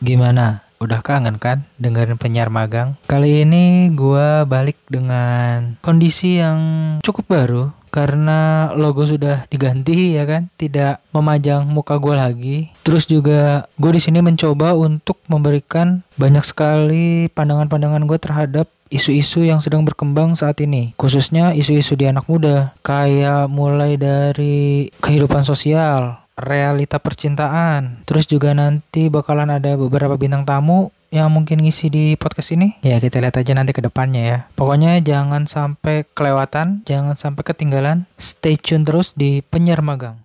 Gimana? Udah kangen kan dengerin penyiar magang? Kali ini gua balik dengan kondisi yang cukup baru karena logo sudah diganti ya kan, tidak memajang muka gua lagi. Terus juga gue di sini mencoba untuk memberikan banyak sekali pandangan-pandangan gue terhadap isu-isu yang sedang berkembang saat ini, khususnya isu-isu di anak muda, kayak mulai dari kehidupan sosial, realita percintaan. Terus juga nanti bakalan ada beberapa bintang tamu yang mungkin ngisi di podcast ini. Ya kita lihat aja nanti ke depannya ya. Pokoknya jangan sampai kelewatan, jangan sampai ketinggalan. Stay tune terus di penyiar magang.